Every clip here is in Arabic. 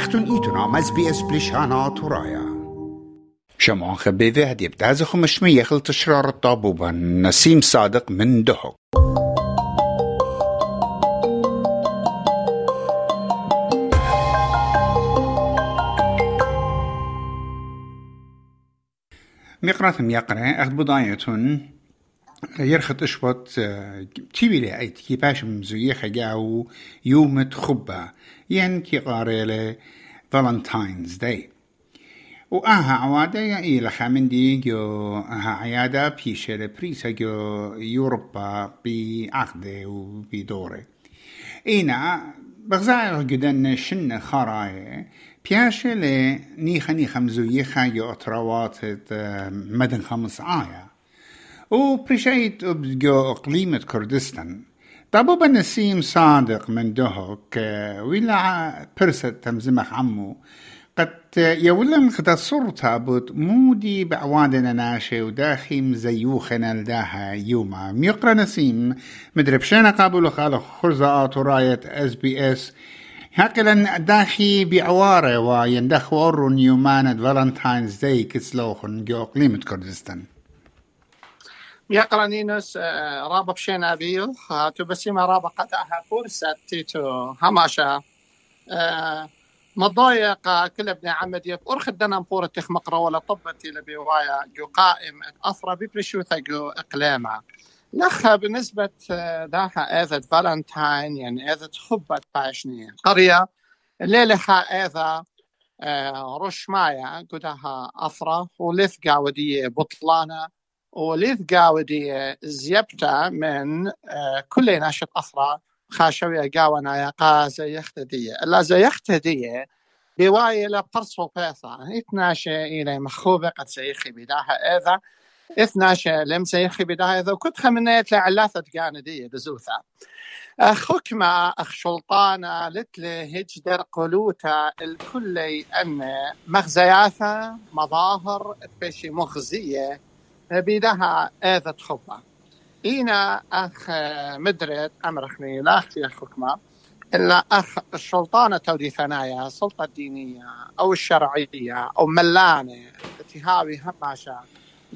اختون ایتونا از بی اس بلشانا تورايا شمعون خبيذة هدي بتازخ مشمي يخل تشرار الطابوبة نسيم صادق من دهو مقرات ميقرة أخذ بضايتون يرخط إشوط تيبيلي اي كيباش مزويخة جاو يوم خبة ين كي قاريلي فالنتاينز داي وآها عوادة يا إيلا خامندي جو آها عيادة بيشة بريسا جو يوروبا بعقدة وبدورة إينا بغزاير جدن شن خراية نيخا نيخا مزويخة جو أطروات مدن خمس آية. وبرشيت بجو إقليمة كردستان طابوبا نسيم صادق من دهك ولا برسة تمزمخ عمو قد يولن قد صرت بود مودي بعوادنا ناشي وداخي مزيوخنا لداها يوما ميقرا نسيم مدربشانا قابل خالق خرزات راية اس بي اس هكذا داخي بعوارة ويندخ ورون يومان فالنتاينز داي كسلوخن جو قليمة كردستان يقرأ نينوس رابا بشينا بيو تو بسيما رابا قطعها فرصة تيتو هماشا مضايق كل ابن عمد يف أرخد دنا مبورة تخ مقرأ ولا طبتي لبيوايا جو قائم أفرا ببرشوثا جو إقليمة. لخا بالنسبة داها إذا فالنتاين يعني إذا خبت باشنية قرية الليلة إذا رش مايا قدها أفرا ولث قاودية بطلانة. وليث قاودي زيبتا من كل ناشط أفرا خاشوية قاونا يا قازة يختدية. لا زي يختدية بواية لبرسو بيثا اتناشي إلى مخوبة قد سيخي بداها إذا. اثناشي لم سيخي بداها إذا. وكنت خمنيت لعلاثة قاندية دزوثا خكمة أخ شلطانة لتلي هجدر قلوتا الكلي أن مغزياثة مظاهر بشي مغزية. بيدها اذا خبة إينا أخ مدرد أمرخني لا أختي أخوكما إلا أخ السلطانة تودي ثنايا السلطة الدينية أو الشرعية أو ملانة تهاوي هماشا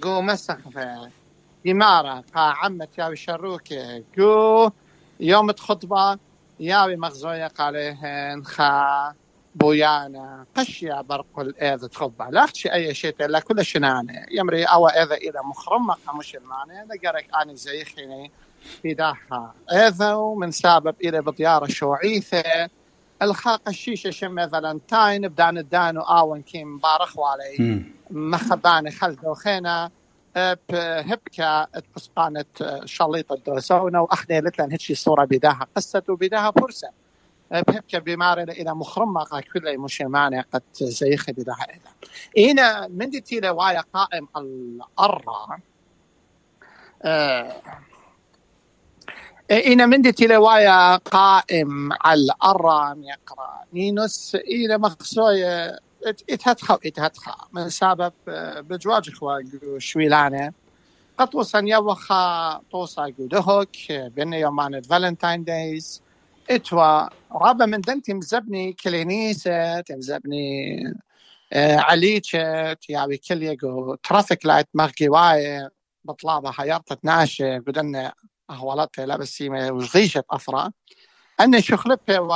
قو مسخفة إمارة قا عمة ياوي شروكة قو يوم خطبة ياوي مغزوية قاليهن خا. بويانا قشيا برق الإذا تخبى لا أختي أي شيء لا كل شنانة يمري أو إذا إذا مخرمة مش المعنى لقرك أنا زي خيني في داها إذا ومن سبب إلى بطيارة شوعيثة. الخاق الشيشة شم فالنتاين بدان الدانو آون كيم بارخ علي مخباني خلد وخينا بهبكة بسقانة شليطة دوسونا وأخذي لتلن هتشي صورة بداها قصة وبداها فرصة بهبكة بمارة إلى مخرمة كل مشيمانة قد زيخ بداها إلى إنا من دي تيلي وايا قائم الأرى إنا من دي تيلي وايا قائم الأرى يقرأ. نينوس إلى مخصوية اتهتخا اتهتخا من سبب بجواج إخوة شويلانة. قد وصن يوخا توصا دهوك بين يومان فالنتاين دايز إتوا رابا من دن تمزبني كلينيسة تمزبني آه عليتشة ياوي كليجو ترافيك لايت مغي واي بطلابة حيارتة ناشة قدن أهوالات لابسيمة وشغيشة أفرا. أن شخلبها و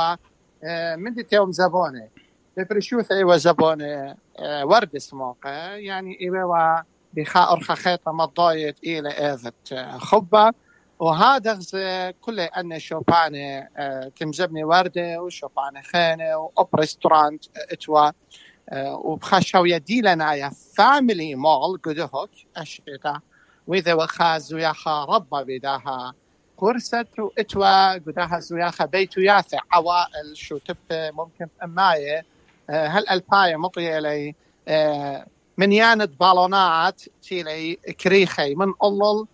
آه من دي تيوم زبونة بفرشوث زبونة آه ورد سموقة. يعني إيوه بخا أرخى خيطة مضايت إلى إيذت. خبة. وهذا كله أن شوبانة تمزبني وردة وشوبانة خانة وأوبرستورانت إتوا وبخشوا يدي لنا يا فاميلي مول قدهوك أشيتا وإذا وخاز وياخا ربا بداها كرسة وإتوا قداها زوياخا بيت ياثع عوائل شو تب ممكن أماية. هل الباية مطية لي. من ياند بالونات تيلي كريخي. من أولل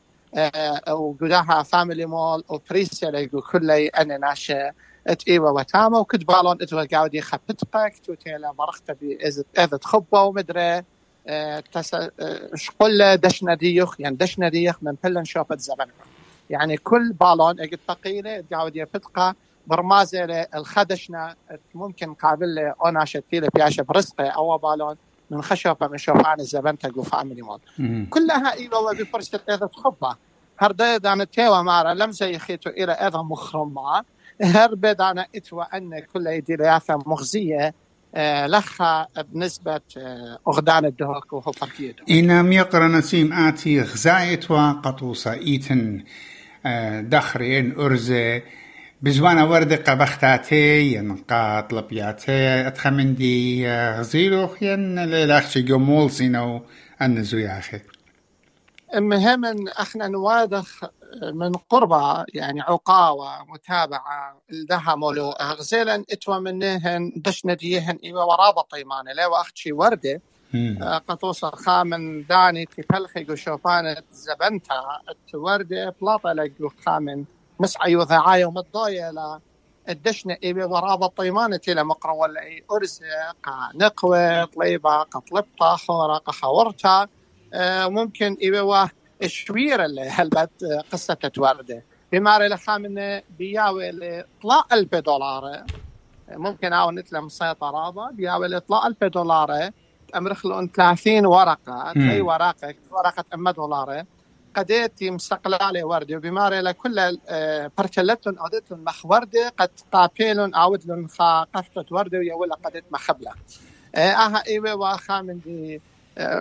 وقداها فاميلي مول وبريسيا ليقو كلي أنا ناشا إت ايوا وتاما وكد بالون اتوا قاودي خبتقك توتيلا مرخت بي إذا تخبا ومدري تسا شقل دشنا ديخ يعني دشنا ديخ من بلن شوفت زبن يعني كل بالون اجد ثقيلة قاودي فتقه برمازة الخدشنا ممكن قابل أنا شتيلة بياشة برزقة أو بالون من خشبة من شوفان الزبنتا جو فاميلي مود كلها إي والله بفرشة إذا تخبة. هر دانا تيوا مارا لم زي خيتو إلى إذا مخرمة هر بدانا إتوا أن كل يدي لياثة مغزية آه، لخا بنسبة أغدان الدهوك وهو فرقية إنا ميقرا نسيم آتي غزايت وقطوسة إيتن دخرين أرزة بزوانا وردة قبختاتي ينقاط لبياتي أتخمندي غزيلو خيان للاخشي جمول سينو النزو يا أخي مهم إحنا نوادخ من قربة يعني عقاوة متابعة الدها مولو غزيلا إتوا منهن دش نديهن إيوا ورابة طيمانة. لا واختشي وردة قطوسة خامن داني تفلخي قشوفانة زبنتا. وردة بلاطة لقو خامن مسعى وذعاية ومضايا لا. الدشنا إيبي ورابة طيمانة إلى مقرا ولا أي أرزق نقوة طليبة قطلبطة خورة آه، ممكن إيوا اللي هلبت آه، قصة تتوردة. بماري لخامنة بياوي طلع ألف دولار. ممكن أو نتلا مسيطرة بياوي طلع ألف دولار. أمرخ لهم 30 ورقة. أي ورقة؟ ورقة أما دولار. قديت مستقلالي وردي. وبماري لكل آه، برتلتن أودتن مخ وردي. قد قابيلن أودلن خا قفتة وردي. ويا ولا قديت مخبلة أها إيوه واخا من دي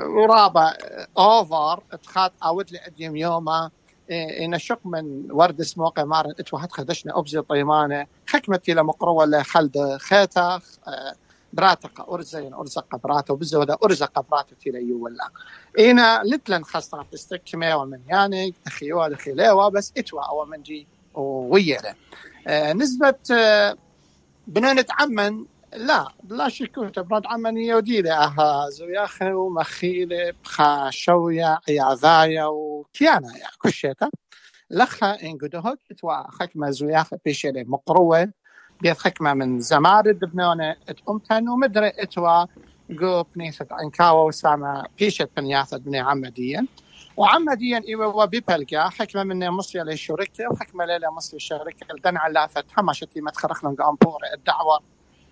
ورابع اوفر تخات اود لي اديم يوما إن شق من ورد سموقي مارن إتو هات خدشنا أبزي طيمانة. حكمتي لمقروة لخلد خيتا. براتق أرزين أرزق براتو بزودة أرزق براتو تيلا يولا إنا لتلن خاصة تستكمي ومن يعني أخيوا دخيليوا بس إتوا أو من جي ويرة. نسبة بنانة عمن لا لا شكو تبرد عمنية وديلة أها زوياخي ومخيلة بخا شوية عياذايا وكيانا يا كشيتا لخا إن قدوه كتوا خكمة زوياخي بيشيلي مقروة. بيت خكمة من زمارد بنونة اتقمتن ومدري إتوا جو بنيثة عنكاوة وسامة بيشت بنياثة بني عمديا. وعمديا إيوا بيبلقا حكمة من مصري للشركة وحكمة ليلة مصري الشركة الدن علافة همشتي ما تخرخنا قامبور الدعوة.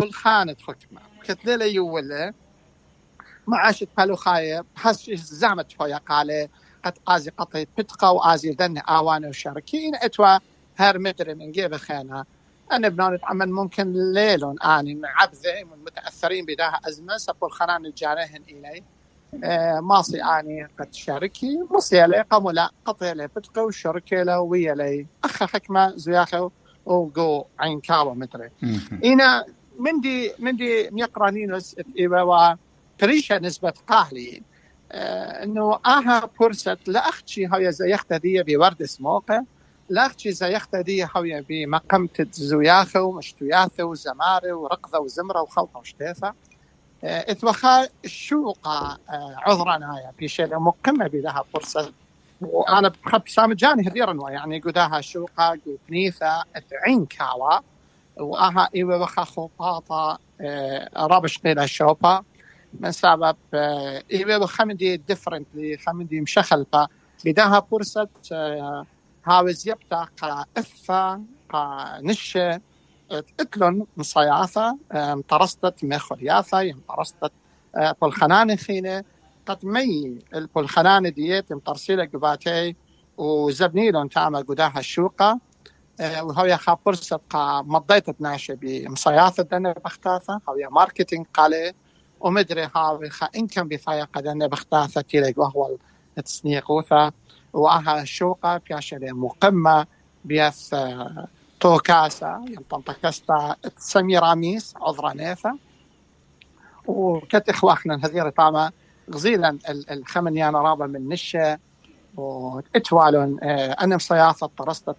كل خانة حكمة. كتلة يولا ما عاشت بالو خايب حس زعمت فويا قالة قد آزي قطعت بتقى وآزي دن آوان وشاركين أتوا هر مدري من جيب خينا أنا بنون عمل ممكن ليلون آني من عبذة من متأثرين بداها أزمة. سبول خنان الجارهن إلي. آه ماصي آني قد شاركي مصي لي قاموا لا قطع لي بتقى وشاركي له ويا لي. أخ حكمة زياخو وقو عين كاوة مدري. إنا مندي مندي ميقرانينوس إيوا بريشة نسبة قاهلي. آه إنه آها فرصة لاختشي هاي زي يختدي بورد سموقة لاختشي زي يختدي هاي بمقامة زوياخه ومشتوياثة وزمارة ورقضة وزمرة وخلطة وشتيثه آه إتوخا الشوقة آه عذرنا بشيء مقمة بلها فرصة. وأنا بخب سام جاني هديرا يعني قداها شوقة قد عين كاوا واها أيوه وخا خطاطا آه، رابش قيل الشوبا من سبب آه، أيوه وخمدي ديفرنتلي خمدي مشخلبا بداها فرصة آه، هاوز يبتا قا إفا قا نشة اتلون مصياثة مطرستت مخلياثة يمطرستت بالخنانة خينة. قد مي البلخنانة ديت مطرسيلة قباتي وزبنيلون تعمل قداها الشوقة وهويا خا فرصة قا مضيت تناشي بمصياثة دنا بختاثة هويا ماركتينج قالي ومدري هاوي خا إن كان بثايا قدنا بختاثة تيلي وهو التسنيقوثة وأها شوقة بياشة مقمة بيث توكاسة ينطنطكستا سميراميس عذرا نيثة. وكت إخواخنا هذير طامة غزيلا الخمنيان رابا من نشة واتوالون أنا مصياثة طرستة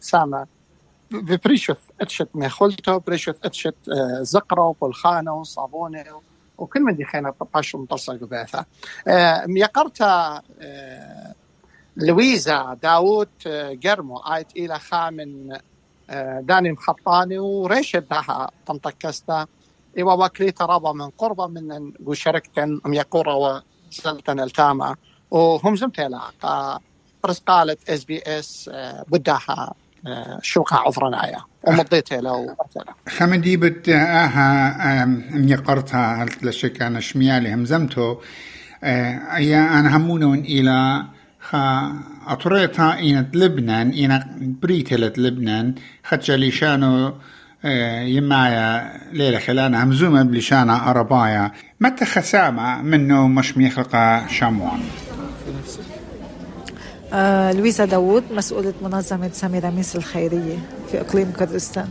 سامة. ببريشوث إتشت ميخولتو بريشوث إتشت زقرو بولخانو صابوني وكل من دي خينا طباشو مطلصة قباثة ميقرتا لويزا داوود جرمو آيت إلى خامن داني مخطاني وريشد داها تنطكستا إيوا وكليتا رابا من قربة من وشركتن ميقورا وزلتن التاما وهم زمتلا قالت إس بي إس بداها شوقها عفرنايا ومضيتها لو خمدي بت آها ميقرتها لشك أنا شميالي همزمتو ايا أنا همونون إلى خا أطريتا إنت لبنان إن بريتلت لبنان. خدشالي شانو يمايا ليلة خلانا همزومة بلشانا أربايا. متى خسامة منه مش ميخلق شاموان؟ آه لويزا داوود مسؤولة منظمة سميراميس الخيرية في إقليم كردستان.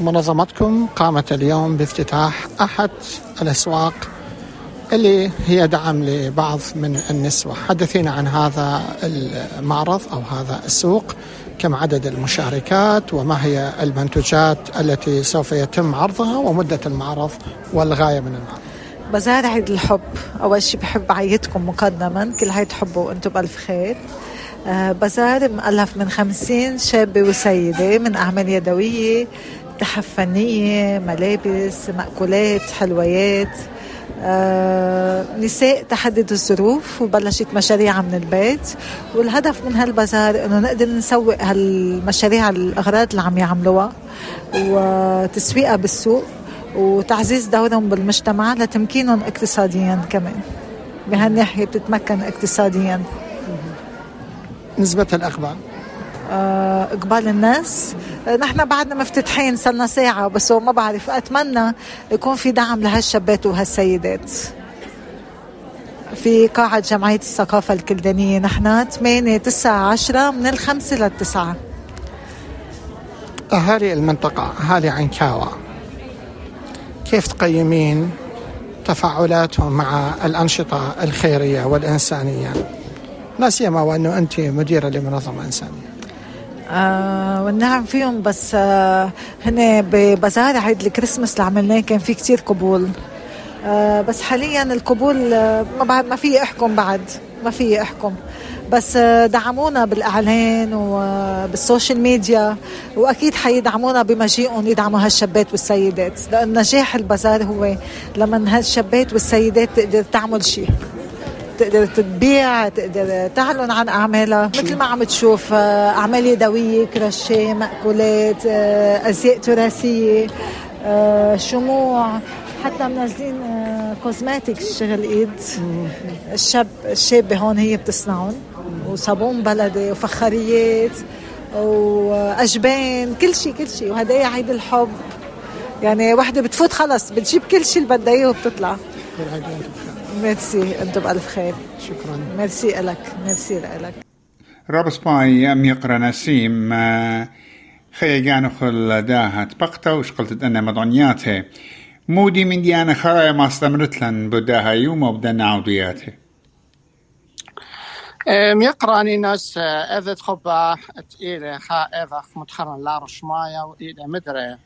منظمتكم قامت اليوم بافتتاح أحد الأسواق اللي هي دعم لبعض من النسوة. حدثينا عن هذا المعرض أو هذا السوق كم عدد المشاركات وما هي المنتوجات التي سوف يتم عرضها ومدة المعرض والغاية من المعرض. بزار عيد الحب. أول شيء بحب عيدكم مقدما. كل عيد حب وأنتم بألف خير. آه بزار مؤلف من خمسين شابة وسيدة من أعمال يدوية تحف فنية ملابس مأكولات حلويات. آه نساء تحدد الظروف وبلشت مشاريع من البيت. والهدف من هالبازار إنه نقدر نسوق هالمشاريع الأغراض اللي عم يعملوها وتسويقها بالسوق. وتعزيز دورهم بالمجتمع لتمكينهم اقتصاديا كمان. بهالناحية بتتمكن اقتصاديا. نسبة الأقبال؟ آه، إقبال الناس؟ آه، نحن بعدنا مفتتحين صرنا ساعة بس ما بعرف. أتمنى يكون في دعم لهالشابات وهالسيدات. في قاعة جمعية الثقافة الكلدانية نحن 8 9 10 من الخمسة للتسعة. أهالي المنطقة أهالي عنكاوة كيف تقيمين تفاعلاتهم مع الأنشطة الخيرية والإنسانية؟ لا سيما وأنه أنت مديرة لمنظمة إنسانية. آه والنعم فيهم بس آه هنا ببازار عيد الكريسماس اللي عملناه كان في كتير قبول. آه بس حاليا القبول آه ما ما في إحكم بعد. ما في إحكم. بس آه دعمونا بالإعلان وبالسوشيال ميديا وأكيد حيدعمونا بمجيئهم يدعموا هالشابات والسيدات. لأن نجاح البازار هو لما هالشابات والسيدات تقدر تعمل شيء تقدر تبيع تقدر تعلن عن أعمالها. مثل ما عم تشوف آه، أعمال يدوية كراشيه مأكولات آه، أزياء تراثية آه، شموع حتى منزلين cosmetic شغل إيد. الشاب الشابة هون هي بتصنعهم. وصابون بلدي وفخاريات وأجبان كل شيء كل شيء وهدايا عيد الحب. يعني وحدة بتفوت خلص بتجيب كل شيء اللي بدها اياه وبتطلع. ميرسي أنتم بألف خير. شكرا. ميرسي لك ميرسي لك رابا سباي ميقرا نسيم خي خل داها تبقتا وش قلت أنا مضعنياته مودي من دي أنا خرايا ما أستمرت لن بداها يوم وبدنا عودياته. ميقراني ناس إذا تخبأ إلى خا إذا متخرن لا رشمايا وإلى مدري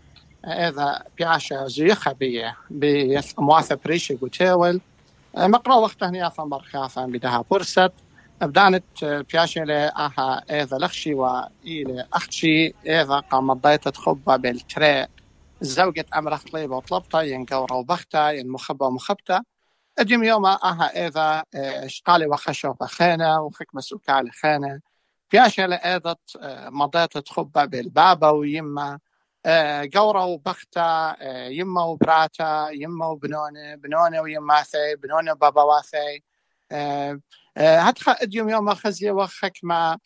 إذا بيعشا زيخة بيه بمواثب بريشي قتاول مقرأ وقت هني أصلا برخافا بدها فرصة. بدانت بياشي أها إذا لخشي وإلى اختشي إذا قام ضيت تخبى بالتري زوجة أمرخ طليبة وطلبتا ينقورا وبختا ين مخبة اديم يوم أها اذا اشقالي وخشو بخانة وخك مسوكا خانة بياشي اذا مضيت تخبى بالبابا ويما قورة وبختة يما وبراتا يما وبنونة بنونة ويماثي بنونة وباباواثي هتخ اديوم يوم خزية وخك ما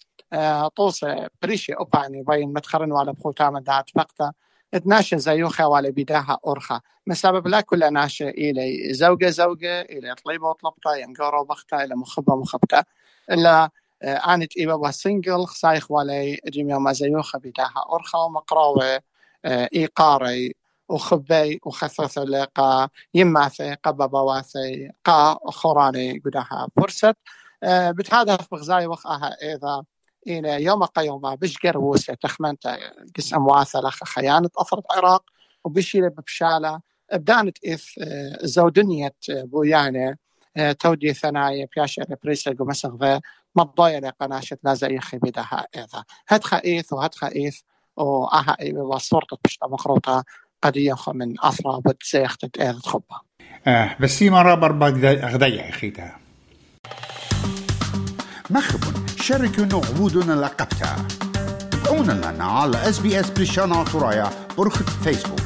طوسة بريشي أوباني بين متخرن ولا بخوتا من دات بختة اتناشى زيوخة ولا بداها أرخة مسبب لا كل ناشة إلي زوجة زوجة إلى طليبة وطلبتا ينقورة وبختة إلى مخبة مخبتة إلا آنت إيبا وسنجل خصايخ ولا اديوم يوم زيوخة بداها أرخة ومقراوة إيقاري وخبي وخثث لقا يماثي قببواثي قا خوراني قدها فرصت بتهدف بغزاي وخاها إذا إلى يوم قيوم بشقر ووسة تخمنت قسم واثلة خيانة أفرد عراق وبشيلة ببشالة. بدانت إث زودنية بويانة تودي ثنايا بياشا بريسل قمسغ مضايا لقناشة لا زي خبيدها إذا. هاد خئيث وهاد خئيث وأها وصورت بشتا مخروطة قد يخو من أثرى بتسيختت إذا تخبها آه بس مرة بربا غدايا خيتها مخبون شاركوا نعبودنا لقبتها تابعونا لنا على اس بريشانا ترايا برخة فيسبوك